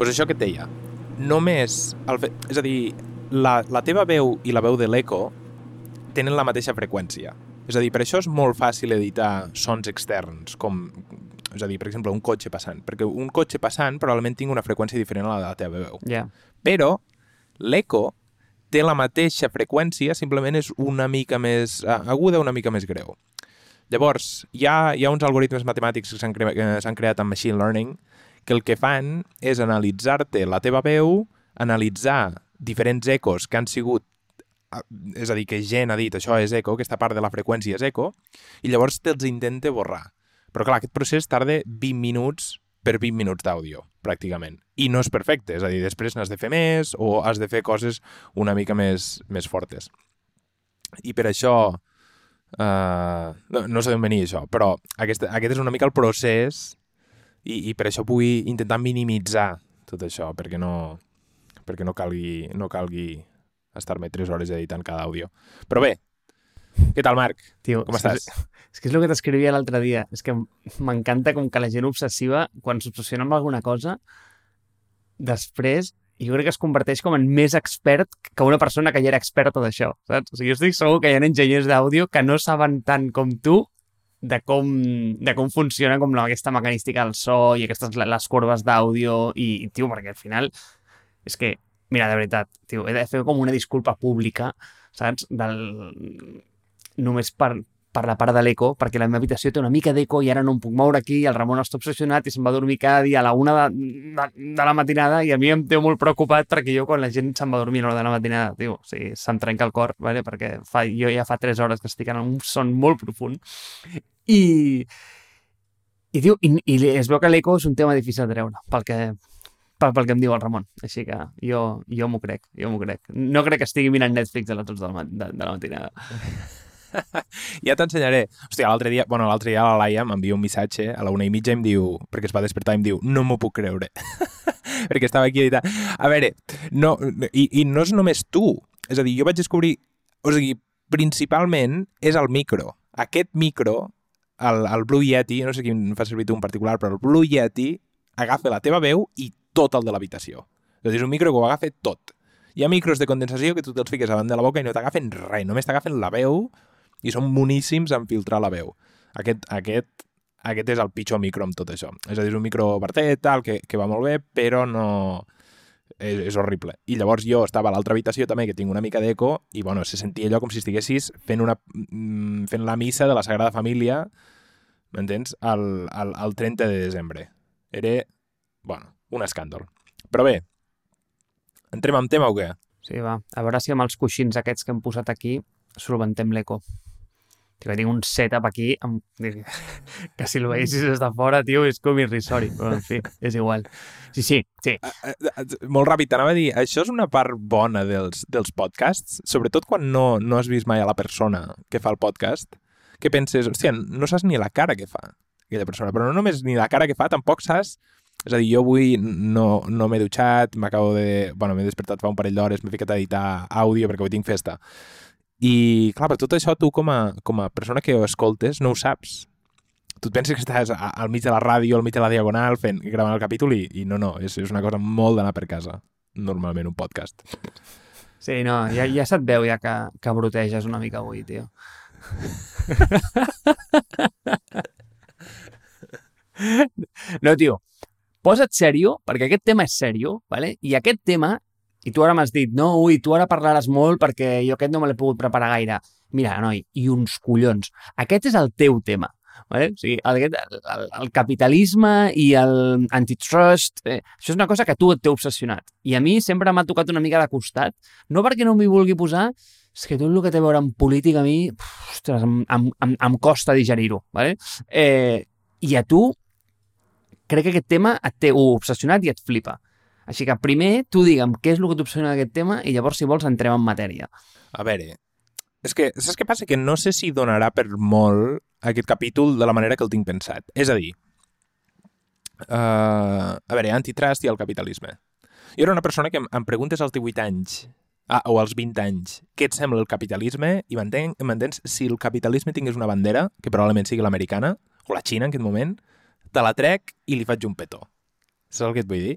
pues això que et deia, només... El fe... És a dir, la, la teva veu i la veu de l'eco tenen la mateixa freqüència. És a dir, per això és molt fàcil editar sons externs, com, és a dir, per exemple, un cotxe passant, perquè un cotxe passant probablement tingui una freqüència diferent a la de la teva veu. Ja. Però l'eco té la mateixa freqüència, simplement és una mica més aguda, una mica més greu. Llavors, hi ha, hi ha uns algoritmes matemàtics que s'han cre creat amb Machine Learning que el que fan és analitzar-te la teva veu, analitzar diferents ecos que han sigut és a dir, que gent ha dit això és eco, aquesta part de la freqüència és eco, i llavors te'ls intenta borrar. Però clar, aquest procés tarda 20 minuts per 20 minuts d'àudio, pràcticament. I no és perfecte, és a dir, després n'has de fer més o has de fer coses una mica més, més fortes. I per això... Uh, no, no sé d'on venia això, però aquest, aquest és una mica el procés i, i per això vull intentar minimitzar tot això, perquè no, perquè no calgui, no calgui estar-me 3 hores editant cada àudio. Però bé, què tal, Marc? Tio, Com estàs? És, és que és el que t'escrivia l'altre dia. És que m'encanta com que la gent obsessiva, quan s'obsessiona amb alguna cosa, després jo crec que es converteix com en més expert que una persona que ja era experta d'això, saps? O sigui, jo estic segur que hi ha enginyers d'àudio que no saben tant com tu de com, de com funciona com la, aquesta mecanística del so i aquestes les curves d'àudio i, tio, perquè al final és que, mira, de veritat, tio, he de fer com una disculpa pública, saps? Del... Només per, per la part de l'eco, perquè la meva habitació té una mica d'eco i ara no em puc moure aquí el Ramon està obsessionat i se'n va dormir cada dia a la una de, de, de la matinada i a mi em té molt preocupat perquè jo quan la gent se'n va dormir a l'hora de la matinada, tio, o sigui, se'm trenca el cor, vale? perquè fa, jo ja fa 3 hores que estic en un son molt profund i, i, tio, i, i es veu que l'eco és un tema difícil de treure, pel que, pel, pel que em diu el Ramon. Així que jo, jo m'ho crec, jo m'ho crec. No crec que estigui mirant Netflix a les 12 de la, de, de la matinada. ja t'ensenyaré. Hòstia, l'altre dia, bueno, l'altre dia la Laia m'envia un missatge a la una i mitja i em diu, perquè es va despertar i em diu, no m'ho puc creure. perquè estava aquí editant. A veure, no, i, i no és només tu. És a dir, jo vaig descobrir... O sigui, principalment és el micro. Aquest micro, el, el Blue Yeti, no sé quin fa servir tu en particular, però el Blue Yeti agafa la teva veu i tot el de l'habitació. És a dir, és un micro que ho agafa tot. Hi ha micros de condensació que tu te'ls fiques davant de la boca i no t'agafen res, només t'agafen la veu i són boníssims en filtrar la veu. Aquest, aquest, aquest és el pitjor micro amb tot això. És a dir, és un micro vertet, tal, que, que va molt bé, però no... És, és horrible. I llavors jo estava a l'altra habitació també, que tinc una mica d'eco, i bueno, se sentia allò com si estiguessis fent, una, mm, fent la missa de la Sagrada Família, m'entens? El, el, el 30 de desembre. Era, bueno, un escàndol. Però bé, entrem en tema o què? Sí, va. A veure si amb els coixins aquests que hem posat aquí solventem l'eco. Tio, tinc un setup aquí amb... que si el veiessis des de fora, tio, és com irrisori, però en fi, és igual. Sí, sí, sí. Uh, uh, molt ràpid, t'anava a dir, això és una part bona dels, dels podcasts, sobretot quan no, no has vist mai a la persona que fa el podcast, que penses, hòstia, no saps ni la cara que fa aquella persona, però no només ni la cara que fa, tampoc saps és a dir, jo avui no, no m'he dutxat, m'acabo de... Bueno, m'he despertat fa un parell d'hores, m'he ficat a editar àudio perquè avui tinc festa. I, clar, per tot això tu com a, com a persona que ho escoltes no ho saps. Tu et penses que estàs al mig de la ràdio, al mig de la diagonal, fent, gravant el capítol i, i no, no, és, és una cosa molt d'anar per casa, normalment, un podcast. Sí, no, ja, ja se't veu ja que, que broteges una mica avui, tio. no, tio, posa't sèrio, perquè aquest tema és sèrio, ¿vale? i aquest tema, i tu ara m'has dit, no, ui, tu ara parlaràs molt perquè jo aquest no me l'he pogut preparar gaire. Mira, noi, i uns collons. Aquest és el teu tema. Vale? O sigui, el, el, el capitalisme i el antitrust, eh, això és una cosa que tu et té obsessionat. I a mi sempre m'ha tocat una mica de costat, no perquè no m'hi vulgui posar, és que tot el que té a veure amb política a mi, ostres, em, em, em, em costa digerir-ho. Vale? Eh, I a tu, crec que aquest tema et té obsessionat i et flipa. Així que primer tu digue'm què és el que t'obsessiona d'aquest tema i llavors, si vols, entrem en matèria. A veure, és que, saps què passa? Que no sé si donarà per molt aquest capítol de la manera que el tinc pensat. És a dir, uh, a veure, antitrust i el capitalisme. Jo era una persona que em, em preguntes als 18 anys ah, o als 20 anys què et sembla el capitalisme i m'entens? Si el capitalisme tingués una bandera, que probablement sigui l'americana, o la Xina en aquest moment, te la trec i li faig un petó. Saps el que et vull dir?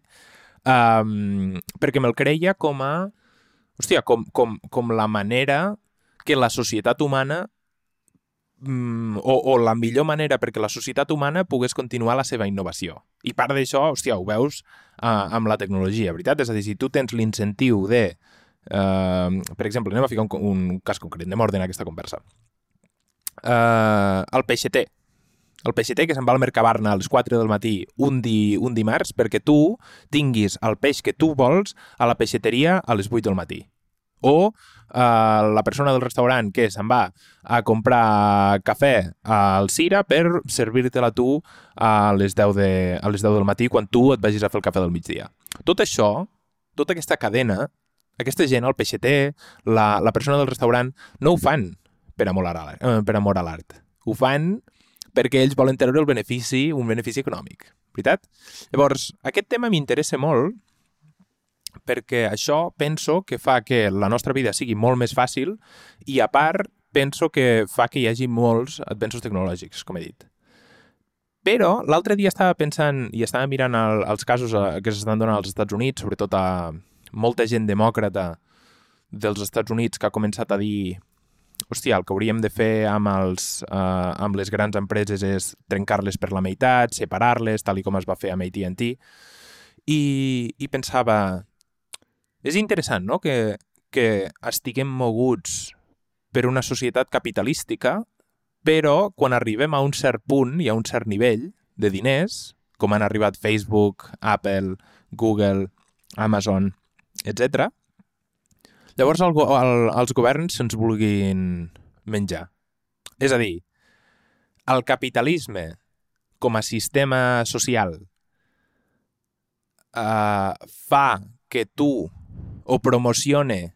Um, perquè me'l creia com a... Hòstia, com, com, com la manera que la societat humana mm, o, o la millor manera perquè la societat humana pogués continuar la seva innovació. I part d'això, hòstia, ho veus uh, amb la tecnologia, veritat? És a dir, si tu tens l'incentiu de... Uh, per exemple, anem a ficar un, un cas concret, anem a ordenar aquesta conversa. Uh, el PXT, el PXT que se'n va al Mercabarna a les 4 del matí un, di, un dimarts perquè tu tinguis el peix que tu vols a la peixeteria a les 8 del matí o uh, la persona del restaurant que se'n va a comprar cafè al Cira per servir-te-la tu a les, 10 de, a les 10 del matí quan tu et vagis a fer el cafè del migdia. Tot això, tota aquesta cadena, aquesta gent, el peixeter, la, la persona del restaurant, no ho fan per amor a l'art. Eh, per amor a l'art. Ho fan perquè ells volen treure el benefici, un benefici econòmic, veritat? Llavors, aquest tema m'interessa molt perquè això penso que fa que la nostra vida sigui molt més fàcil i, a part, penso que fa que hi hagi molts advenços tecnològics, com he dit. Però l'altre dia estava pensant i estava mirant el, els casos eh, que s'estan donant als Estats Units, sobretot a molta gent demòcrata dels Estats Units que ha començat a dir hòstia, el que hauríem de fer amb, els, uh, amb les grans empreses és trencar-les per la meitat, separar-les, tal i com es va fer amb AT&T. I, I pensava, és interessant, no?, que, que estiguem moguts per una societat capitalística, però quan arribem a un cert punt i a un cert nivell de diners, com han arribat Facebook, Apple, Google, Amazon, etc., llavors el, el, els governs se'ns vulguin menjar. És a dir, el capitalisme com a sistema social eh, fa que tu o promocione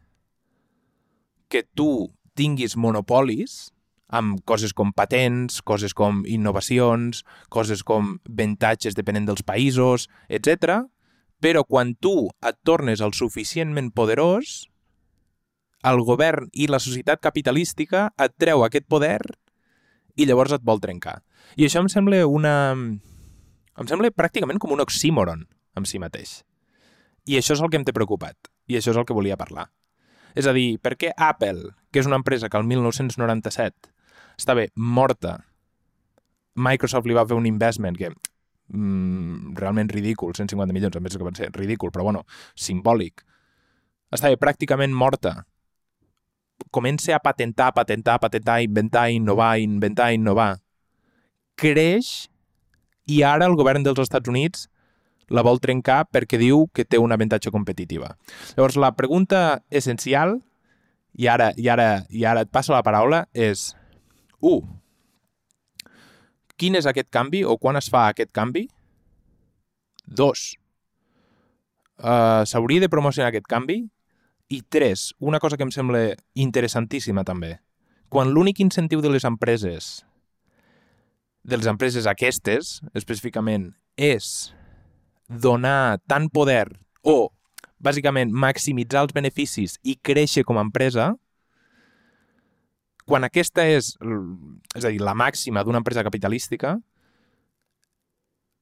que tu tinguis monopolis amb coses com patents, coses com innovacions, coses com avantatges depenent dels països, etc. Però quan tu et tornes el suficientment poderós, el govern i la societat capitalística et treu aquest poder i llavors et vol trencar. I això em sembla una... em sembla pràcticament com un oxímoron en si mateix. I això és el que em té preocupat. I això és el que volia parlar. És a dir, per què Apple, que és una empresa que el 1997 estava morta, Microsoft li va fer un investment que mm, realment ridícul, 150 milions, a més que va ser ridícul, però bueno, simbòlic, estava pràcticament morta, comença a patentar, patentar, patentar, inventar, innovar, inventar, innovar, creix i ara el govern dels Estats Units la vol trencar perquè diu que té una avantatge competitiva. Llavors, la pregunta essencial, i ara, i ara, i ara et passo la paraula, és 1. Quin és aquest canvi o quan es fa aquest canvi? 2. Uh, S'hauria de promocionar aquest canvi? I 3. Una cosa que em sembla interessantíssima també. Quan l'únic incentiu de les empreses de les empreses aquestes, específicament, és donar tant poder o, bàsicament, maximitzar els beneficis i créixer com a empresa, quan aquesta és, és a dir, la màxima d'una empresa capitalística,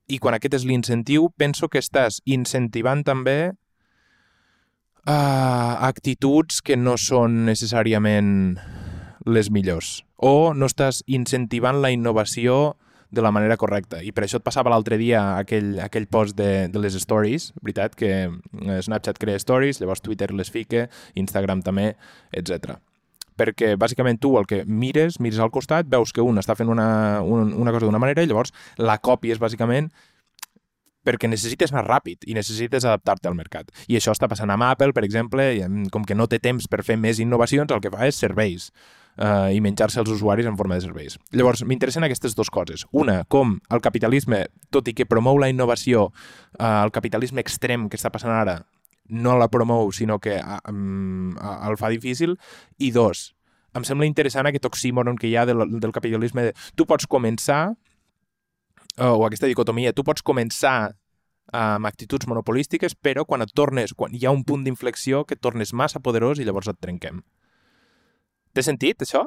i quan aquest és l'incentiu, penso que estàs incentivant també uh, actituds que no són necessàriament les millors. O no estàs incentivant la innovació de la manera correcta. I per això et passava l'altre dia aquell, aquell post de, de les stories, veritat, que eh, Snapchat crea stories, llavors Twitter les fica, Instagram també, etc. Perquè bàsicament tu el que mires, mires al costat, veus que un està fent una, un, una cosa d'una manera i llavors la còpies bàsicament perquè necessites més ràpid i necessites adaptar-te al mercat. I això està passant amb Apple, per exemple, i com que no té temps per fer més innovacions, el que fa és serveis eh, i menjar-se els usuaris en forma de serveis. Llavors, m'interessen aquestes dues coses. Una, com el capitalisme, tot i que promou la innovació, eh, el capitalisme extrem que està passant ara no la promou, sinó que um, el fa difícil. I dos, em sembla interessant aquest oxímoron que hi ha del, del capitalisme. De, tu pots començar, o aquesta dicotomia, tu pots començar amb actituds monopolístiques, però quan et tornes, quan hi ha un punt d'inflexió que et tornes massa poderós i llavors et trenquem. Té sentit, això?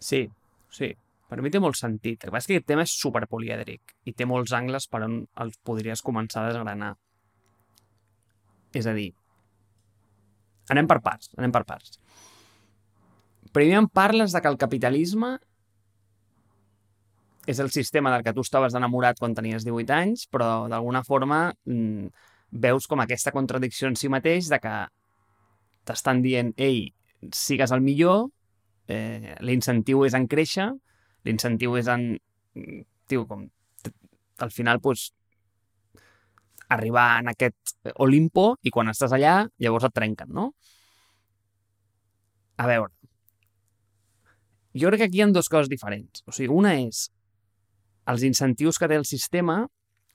Sí, sí. Per mi té molt sentit. El que passa és que aquest tema és superpolièdric i té molts angles per on els podries començar a desgranar. És a dir, anem per parts, anem per parts. Primer em parles de que el capitalisme és el sistema del que tu estaves enamorat quan tenies 18 anys, però d'alguna forma mm, veus com aquesta contradicció en si mateix de que t'estan dient, ei, sigues el millor, eh, l'incentiu és en créixer, l'incentiu és en... Tio, com... Al final, doncs, arribar en aquest Olimpo i quan estàs allà, llavors et trenquen, no? A veure, jo crec que aquí hi ha dues coses diferents. O sigui, una és els incentius que té el sistema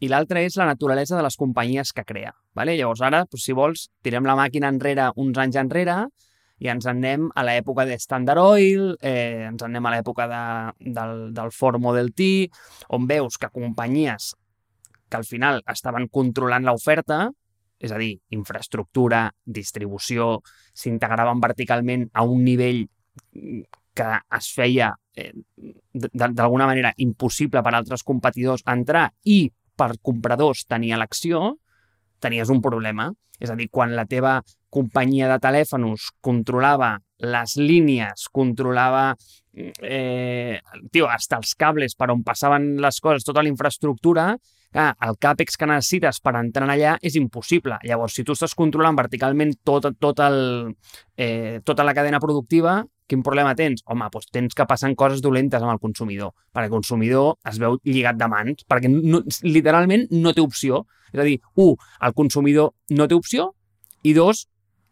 i l'altra és la naturalesa de les companyies que crea. Vale? Llavors ara, doncs, si vols, tirem la màquina enrere uns anys enrere i ens anem a l'època de Standard Oil, eh, ens anem a l'època de, del, del Ford Model T, on veus que companyies que al final estaven controlant l'oferta, és a dir, infraestructura, distribució, s'integraven verticalment a un nivell que es feia eh, d'alguna manera impossible per altres competidors entrar i per compradors tenir elecció, tenies un problema. És a dir, quan la teva companyia de telèfons controlava les línies, controlava eh, tio, hasta els cables per on passaven les coses, tota la infraestructura, clar, el CAPEX que necessites per entrar allà és impossible. Llavors, si tu estàs controlant verticalment tot, tot el, eh, tota la cadena productiva, quin problema tens? Home, doncs tens que passen coses dolentes amb el consumidor, perquè el consumidor es veu lligat de mans, perquè no, literalment no té opció. És a dir, un, el consumidor no té opció, i dos,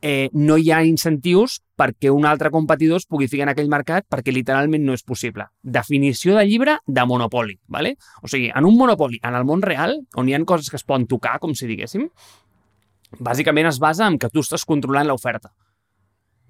eh, no hi ha incentius perquè un altre competidor es pugui ficar en aquell mercat perquè literalment no és possible. Definició de llibre de monopoli. ¿vale? O sigui, en un monopoli, en el món real, on hi ha coses que es poden tocar, com si diguéssim, bàsicament es basa en que tu estàs controlant l'oferta.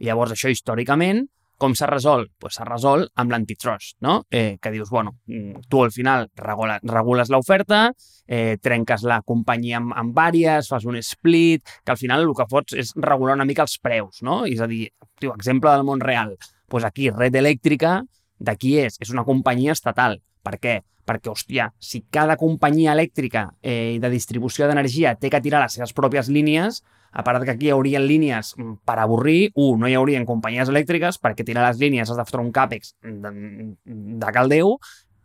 Llavors això històricament com s'ha resolt? Pues s'ha resolt amb l'antitrust, no? Eh, que dius, bueno, mm, tu al final regula, regules l'oferta, eh, trenques la companyia amb, amb vàries, fas un split, que al final el que fots és regular una mica els preus, no? És a dir, tio, exemple del món real, pues aquí Red Elèctrica, de qui és? És una companyia estatal. Per què? Perquè, hòstia, si cada companyia elèctrica eh, de distribució d'energia té que tirar les seves pròpies línies, a part que aquí hi haurien línies mm, per avorrir, un, no hi haurien companyies elèctriques, perquè tirar les línies has de fer un càpex de, de caldeu,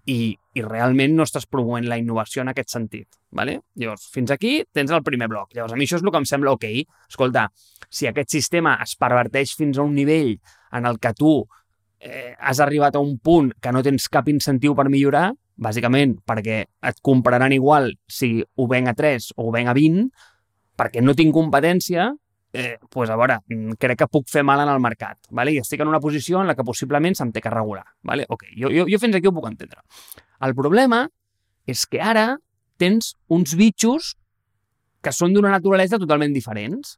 i, i realment no estàs promovent la innovació en aquest sentit. ¿vale? Llavors, fins aquí tens el primer bloc. Llavors, a mi això és el que em sembla ok. Escolta, si aquest sistema es perverteix fins a un nivell en el que tu eh, has arribat a un punt que no tens cap incentiu per millorar, bàsicament perquè et compraran igual si ho venc a 3 o ho venc a 20, perquè no tinc competència, eh, pues a veure, mm, crec que puc fer mal en el mercat, ¿vale? i estic en una posició en la que possiblement se'm té que regular. ¿vale? Ok, jo, jo, jo fins aquí ho puc entendre. El problema és que ara tens uns bitxos que són d'una naturalesa totalment diferents.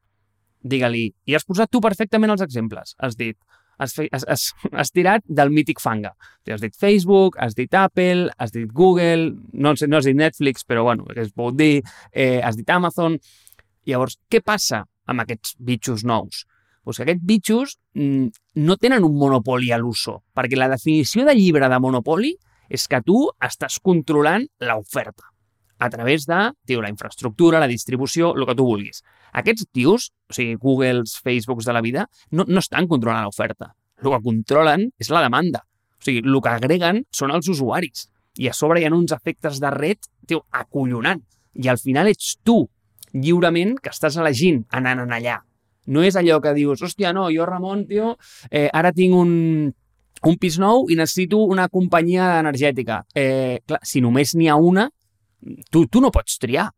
Digue-li, i has posat tu perfectament els exemples. Has dit, has, fe, has, has, has tirat del mític fanga. Has dit Facebook, has dit Apple, has dit Google, no, no has dit Netflix, però bueno, que es pot dir, eh, has dit Amazon Llavors, què passa amb aquests bitxos nous? Pues que aquests bitxos mm, no tenen un monopoli a l'uso, perquè la definició de llibre de monopoli és que tu estàs controlant l'oferta a través de tio, la infraestructura, la distribució, el que tu vulguis. Aquests tios, o sigui, Googles, Facebooks de la vida, no, no estan controlant l'oferta. El que controlen és la demanda. O sigui, el que agreguen són els usuaris. I a sobre hi ha uns efectes de red, tio, acollonant. I al final ets tu lliurement que estàs elegint anant en allà. No és allò que dius, hòstia, no, jo, Ramon, tio, eh, ara tinc un, un pis nou i necessito una companyia energètica. Eh, clar, si només n'hi ha una, tu, tu no pots triar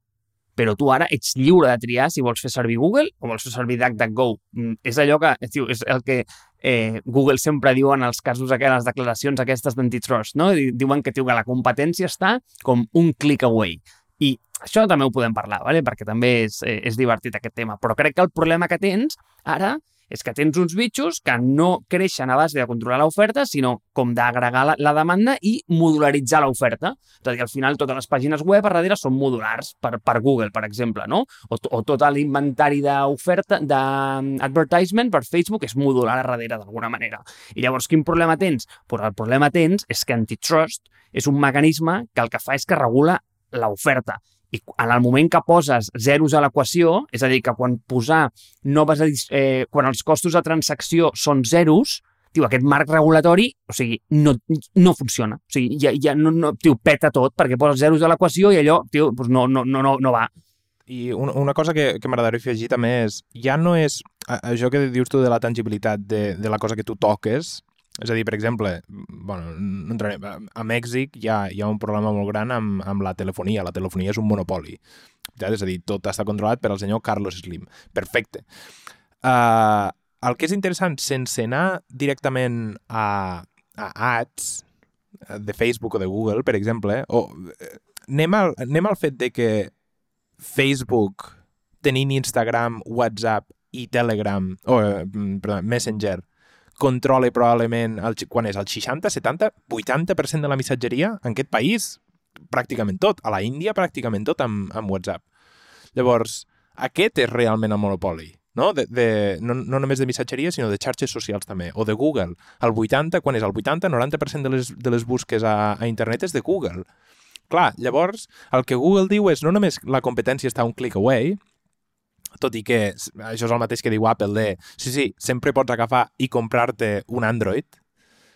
però tu ara ets lliure de triar si vols fer servir Google o vols fer servir DuckDuckGo. Mm, és allò que, tio, és el que eh, Google sempre diu en els casos aquelles, les declaracions aquestes d'antitrust, no? Diuen que, tio, que la competència està com un click away. I això també ho podem parlar, ¿vale? perquè també és, eh, és divertit aquest tema. Però crec que el problema que tens ara és que tens uns bitxos que no creixen a base de controlar l'oferta, sinó com d'agregar la, la demanda i modularitzar l'oferta. És a dir, al final totes les pàgines web a darrere són modulars per, per Google, per exemple, no? O, o tot l'inventari d'oferta, d'advertisement per Facebook és modular a darrere d'alguna manera. I llavors, quin problema tens? Pues el problema tens és que antitrust és un mecanisme que el que fa és que regula l'oferta I en el moment que poses zeros a l'equació, és a dir, que quan posar noves eh, quan els costos de transacció són zeros, tio, aquest marc regulatori, o sigui, no, no funciona. O sigui, ja, ja no, no, tio, peta tot, perquè poses zeros a l'equació i allò, tio, doncs no, no, no, no, no va. I una, una cosa que, que m'agradaria afegir també és, ja no és això que dius tu de la tangibilitat de, de la cosa que tu toques, és a dir, per exemple, bueno, no entrarem, a Mèxic hi ha, hi ha un problema molt gran amb, amb la telefonia. La telefonia és un monopoli. Ja? És a dir, tot està controlat per al senyor Carlos Slim. Perfecte. Uh, el que és interessant, sense anar directament a, a ads de Facebook o de Google, per exemple, o anem al, anem al fet de que Facebook, tenint Instagram, WhatsApp i Telegram, o, perdó, Messenger, controla probablement, el, quan és el 60, 70, 80% de la missatgeria en aquest país? Pràcticament tot. A la Índia, pràcticament tot amb, amb WhatsApp. Llavors, aquest és realment el monopoli no? De, de, no, no només de missatgeria, sinó de xarxes socials també, o de Google. El 80, quan és el 80-90% de, les, de les busques a, a internet és de Google. Clar, llavors, el que Google diu és no només la competència està un click away, tot i que això és el mateix que diu Apple de sí, sí, sempre pots agafar i comprar-te un Android,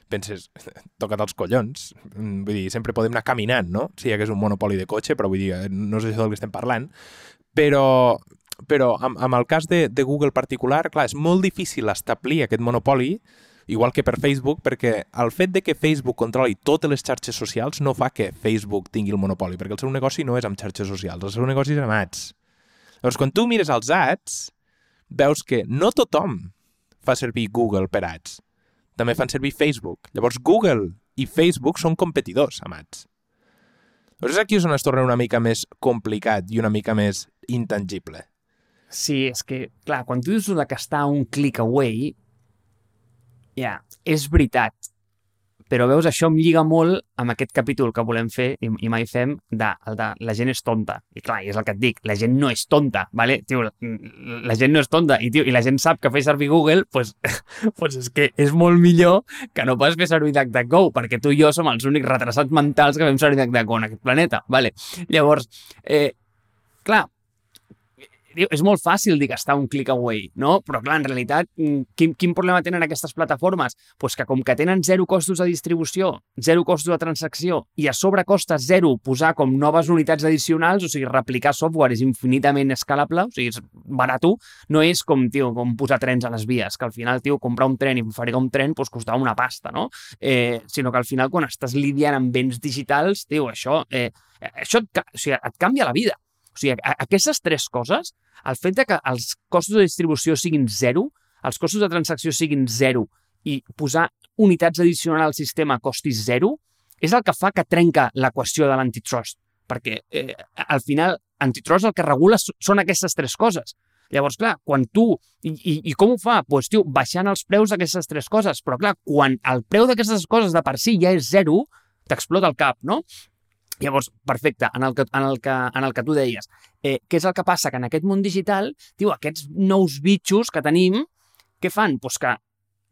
penses, toca't els collons. Mm, vull dir, sempre podem anar caminant, no? Si hi hagués un monopoli de cotxe, però vull dir, no és això del que estem parlant. Però, però amb, amb el cas de, de Google particular, clar, és molt difícil establir aquest monopoli, igual que per Facebook, perquè el fet de que Facebook controli totes les xarxes socials no fa que Facebook tingui el monopoli, perquè el seu negoci no és amb xarxes socials, el seu negoci és amb ads. Llavors, quan tu mires els ads, veus que no tothom fa servir Google per ads. També fan servir Facebook. Llavors, Google i Facebook són competidors amb ads. Llavors, aquí és on es torna una mica més complicat i una mica més intangible. Sí, és que, clar, quan tu dius que està un click away, ja, yeah, és veritat. Però veus, això em lliga molt amb aquest capítol que volem fer, i, i mai fem, de, el de la gent és tonta. I clar, és el que et dic, la gent no és tonta, ¿vale? Tio, la, la gent no és tonta, i, tio, i la gent sap que fer servir Google, pues, pues és que és molt millor que no pas fer servir DuckDuckGo, perquè tu i jo som els únics retrasats mentals que fem servir DuckDuckGo en aquest planeta, ¿vale? Llavors, eh, clar, és molt fàcil dir que està un click away, no? Però clar, en realitat, mm, quin, quin problema tenen aquestes plataformes? pues que com que tenen zero costos de distribució, zero costos de transacció i a sobre costa zero posar com noves unitats addicionals, o sigui, replicar software és infinitament escalable, o sigui, és barat, no és com, tio, com posar trens a les vies, que al final, tio, comprar un tren i fabricar un tren pues, costava una pasta, no? Eh, sinó que al final, quan estàs lidiant amb béns digitals, tio, això, eh, això et, o sigui, et canvia la vida. O sigui, aquestes tres coses, el fet de que els costos de distribució siguin zero, els costos de transacció siguin zero i posar unitats addicionals al sistema costi zero, és el que fa que trenca l'equació de l'antitrust. Perquè eh, al final, antitrust el que regula són aquestes tres coses. Llavors, clar, quan tu... I, i, i com ho fa? Doncs, pues, tio, baixant els preus d'aquestes tres coses. Però, clar, quan el preu d'aquestes coses de per si ja és zero, t'explota el cap, no? Llavors, perfecte, en el que, en el que, en el que tu deies. Eh, què és el que passa? Que en aquest món digital, tio, aquests nous bitxos que tenim, què fan? Pues que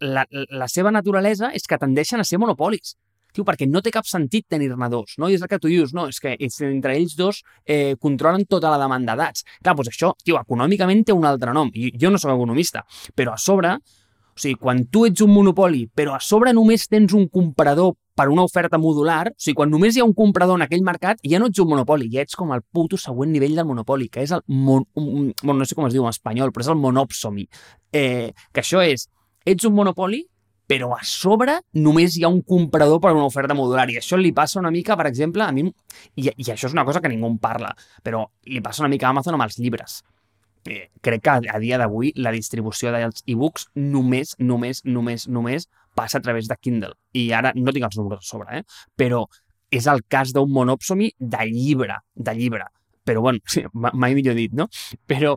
la, la seva naturalesa és que tendeixen a ser monopolis. Tio, perquè no té cap sentit tenir-ne dos, no? I és el que tu dius, no? És que entre ells dos eh, controlen tota la demanda d'ats. Clar, doncs això, tio, econòmicament té un altre nom. I jo no sóc economista, però a sobre, o sigui, quan tu ets un monopoli, però a sobre només tens un comprador per una oferta modular, o sigui, quan només hi ha un comprador en aquell mercat, ja no ets un monopoli, ja ets com el puto següent nivell del monopoli, que és el, mon, bueno, no sé com es diu en espanyol, però és el monopsomi. Eh, que això és, ets un monopoli, però a sobre només hi ha un comprador per una oferta modular. I això li passa una mica, per exemple, a mi, i, i això és una cosa que ningú en parla, però li passa una mica a Amazon amb els llibres. Eh, crec que a, a dia d'avui la distribució dels e-books només, només, només, només passa a través de Kindle. I ara no tinc els números a sobre, eh? però és el cas d'un monopsomi de llibre, de llibre. Però, bueno, sí, mai millor dit, no? Però,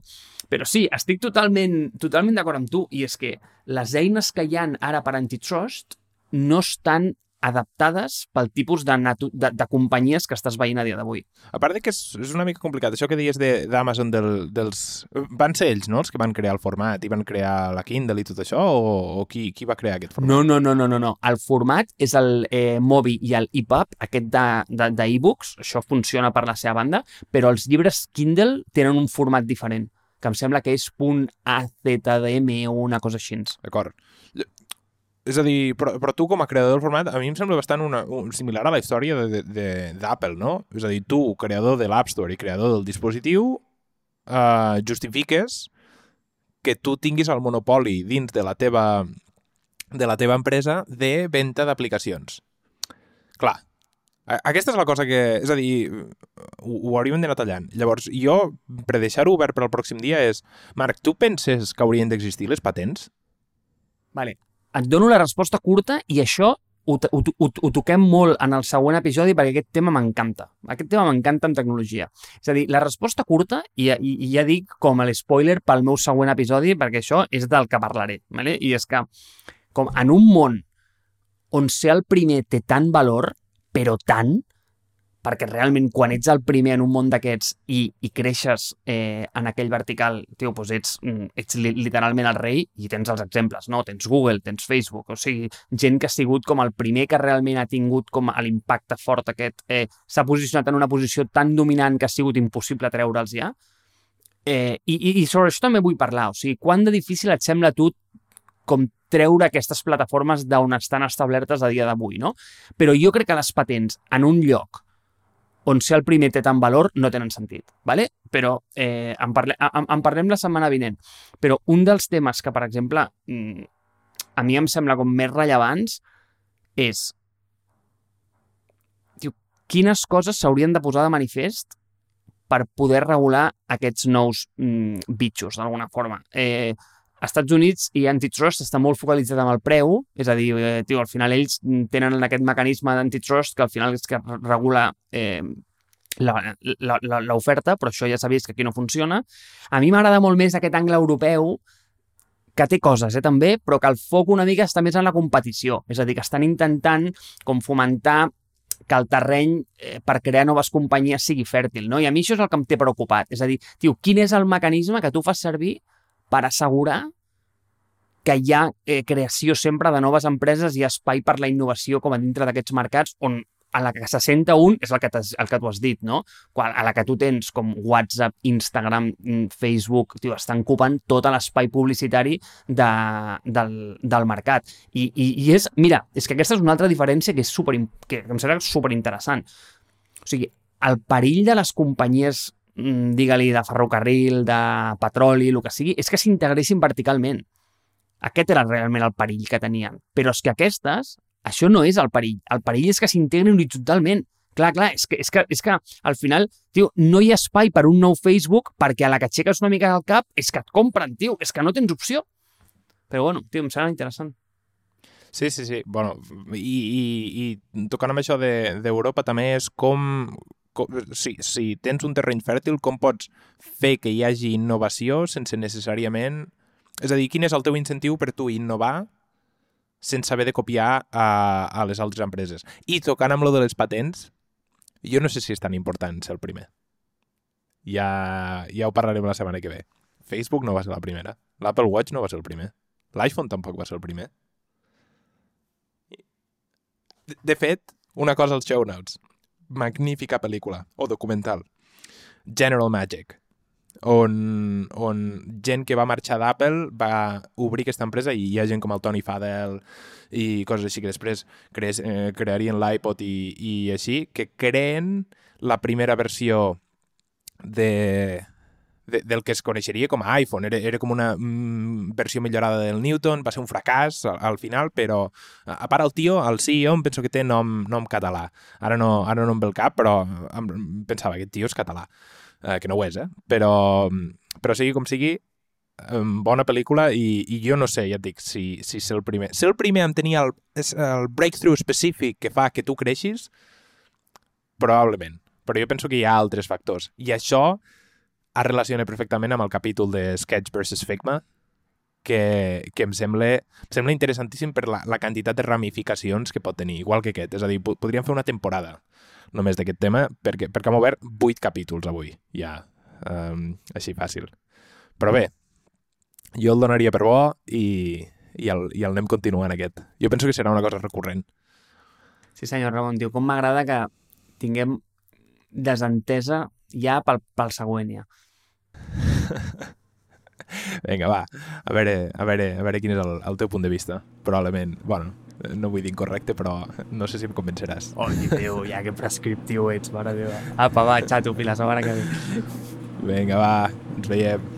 però sí, estic totalment, totalment d'acord amb tu, i és que les eines que hi han ara per antitrust no estan adaptades pel tipus de, natu de, de companyies que estàs veient a dia d'avui. A part de que és, és una mica complicat, això que deies de- d'Amazon del, dels... Van ser ells, no?, els que van crear el format i van crear la Kindle i tot això, o, o qui, qui va crear aquest format? No, no, no, no, no, no. El format és el eh, Mobi i el EPUB, aquest de- de- d'e-books, això funciona per la seva banda, però els llibres Kindle tenen un format diferent, que em sembla que és .azdm o una cosa així. D'acord. És a dir, però, però tu com a creador del format, a mi em sembla bastant una, un, similar a la història d'Apple, no? És a dir, tu, creador de l'App Store i creador del dispositiu, eh, justifiques que tu tinguis el monopoli dins de la teva, de la teva empresa de venda d'aplicacions. Clar, aquesta és la cosa que... És a dir, ho, ho hauríem d'anar tallant. Llavors, jo, per deixar-ho obert per al pròxim dia, és... Marc, tu penses que haurien d'existir les patents? Vale. Et dono la resposta curta i això ho, ho, ho, ho toquem molt en el següent episodi perquè aquest tema m'encanta. Aquest tema m'encanta en tecnologia. És a dir, la resposta curta, i, i, i ja dic com a l'espoiler pel meu següent episodi, perquè això és del que parlaré. Vale? I és que, com en un món on ser el primer té tant valor, però tant, perquè realment quan ets el primer en un món d'aquests i, i creixes eh, en aquell vertical, tio, doncs ets, mm, ets li, literalment el rei i tens els exemples, no? Tens Google, tens Facebook, o sigui, gent que ha sigut com el primer que realment ha tingut com l'impacte fort aquest, eh, s'ha posicionat en una posició tan dominant que ha sigut impossible treure'ls ja. Eh, i, i, I sobre això també vull parlar, o sigui, quant de difícil et sembla a tu com treure aquestes plataformes d'on estan establertes a dia d'avui, no? Però jo crec que les patents en un lloc on ser el primer té tant valor no tenen sentit, ¿vale? però eh, en, parle en, en parlem la setmana vinent. Però un dels temes que, per exemple, mm, a mi em sembla com més rellevants és diu, quines coses s'haurien de posar de manifest per poder regular aquests nous mm, bitxos, d'alguna forma. Eh, als Estats Units i antitrust està molt focalitzat amb el preu, és a dir, eh, tio, al final ells tenen aquest mecanisme d'antitrust que al final és que regula eh, l'oferta, però això ja vist que aquí no funciona. A mi m'agrada molt més aquest angle europeu que té coses, eh, també, però que el foc una mica està més en la competició. És a dir, que estan intentant com fomentar que el terreny eh, per crear noves companyies sigui fèrtil, no? I a mi això és el que em té preocupat. És a dir, tio, quin és el mecanisme que tu fas servir per assegurar que hi ha eh, creació sempre de noves empreses i espai per la innovació com a dintre d'aquests mercats on a la que se senta un és el que, el que tu has dit, no? Quan, a la que tu tens com WhatsApp, Instagram, mm, Facebook, tio, estan ocupant tot l'espai publicitari de, del, del mercat. I, i, I és, mira, és que aquesta és una altra diferència que és super, que em sembla superinteressant. O sigui, el perill de les companyies digue-li, de ferrocarril, de petroli, el que sigui, és que s'integressin verticalment. Aquest era realment el perill que tenien. Però és que aquestes, això no és el perill. El perill és que s'integrin horitzontalment. Clar, clar, és que, és, que, és que al final, tio, no hi ha espai per un nou Facebook perquè a la que aixeques una mica del cap és que et compren, tio, és que no tens opció. Però bueno, tio, em sembla interessant. Sí, sí, sí. Bueno, i, i, i tocant amb això de- d'Europa també és com, com si, si tens un terreny fèrtil, com pots fer que hi hagi innovació sense necessàriament... És a dir, quin és el teu incentiu per tu innovar sense haver de copiar a, a les altres empreses? I tocant amb lo de les patents, jo no sé si és tan important ser el primer. Ja, ja ho parlarem la setmana que ve. Facebook no va ser la primera. L'Apple Watch no va ser el primer. L'iPhone tampoc va ser el primer. De, de fet, una cosa als show notes. Magnífica pel·lícula, o documental. General Magic, on, on gent que va marxar d'Apple va obrir aquesta empresa i hi ha gent com el Tony Fadell i coses així que després crees, eh, crearien l'iPod i, i així, que creen la primera versió de, de, del que es coneixeria com a iPhone. Era, era com una mm, versió millorada del Newton, va ser un fracàs al, al final, però a a part el tio, el CEO, em penso que té nom, nom català. Ara no, ara no em ve el cap, però em, em pensava que aquest tio és català, eh, que no ho és, eh? Però, però sigui com sigui, bona pel·lícula i, i jo no sé, ja et dic, si, si ser el primer. Ser el primer en tenir el, el breakthrough específic que fa que tu creixis, probablement. Però jo penso que hi ha altres factors. I això es relaciona perfectament amb el capítol de Sketch versus Figma, que, que em, sembla, em sembla interessantíssim per la, la quantitat de ramificacions que pot tenir, igual que aquest. És a dir, podríem fer una temporada només d'aquest tema, perquè, perquè hem obert vuit capítols avui, ja, um, així fàcil. Però bé, jo el donaria per bo i, i, el, i el anem continuant aquest. Jo penso que serà una cosa recurrent. Sí senyor Ramon, diu, com m'agrada que tinguem desentesa ja pel, pel següent ja. Vinga, va, a veure, a veure, a veure quin és el, el teu punt de vista. Probablement, bueno, no vull dir incorrecte, però no sé si em convenceràs. Oh, Déu, ja que prescriptiu ets, mare meva. Apa, va, xato, fins la setmana que ve. Vinga, va, ens veiem.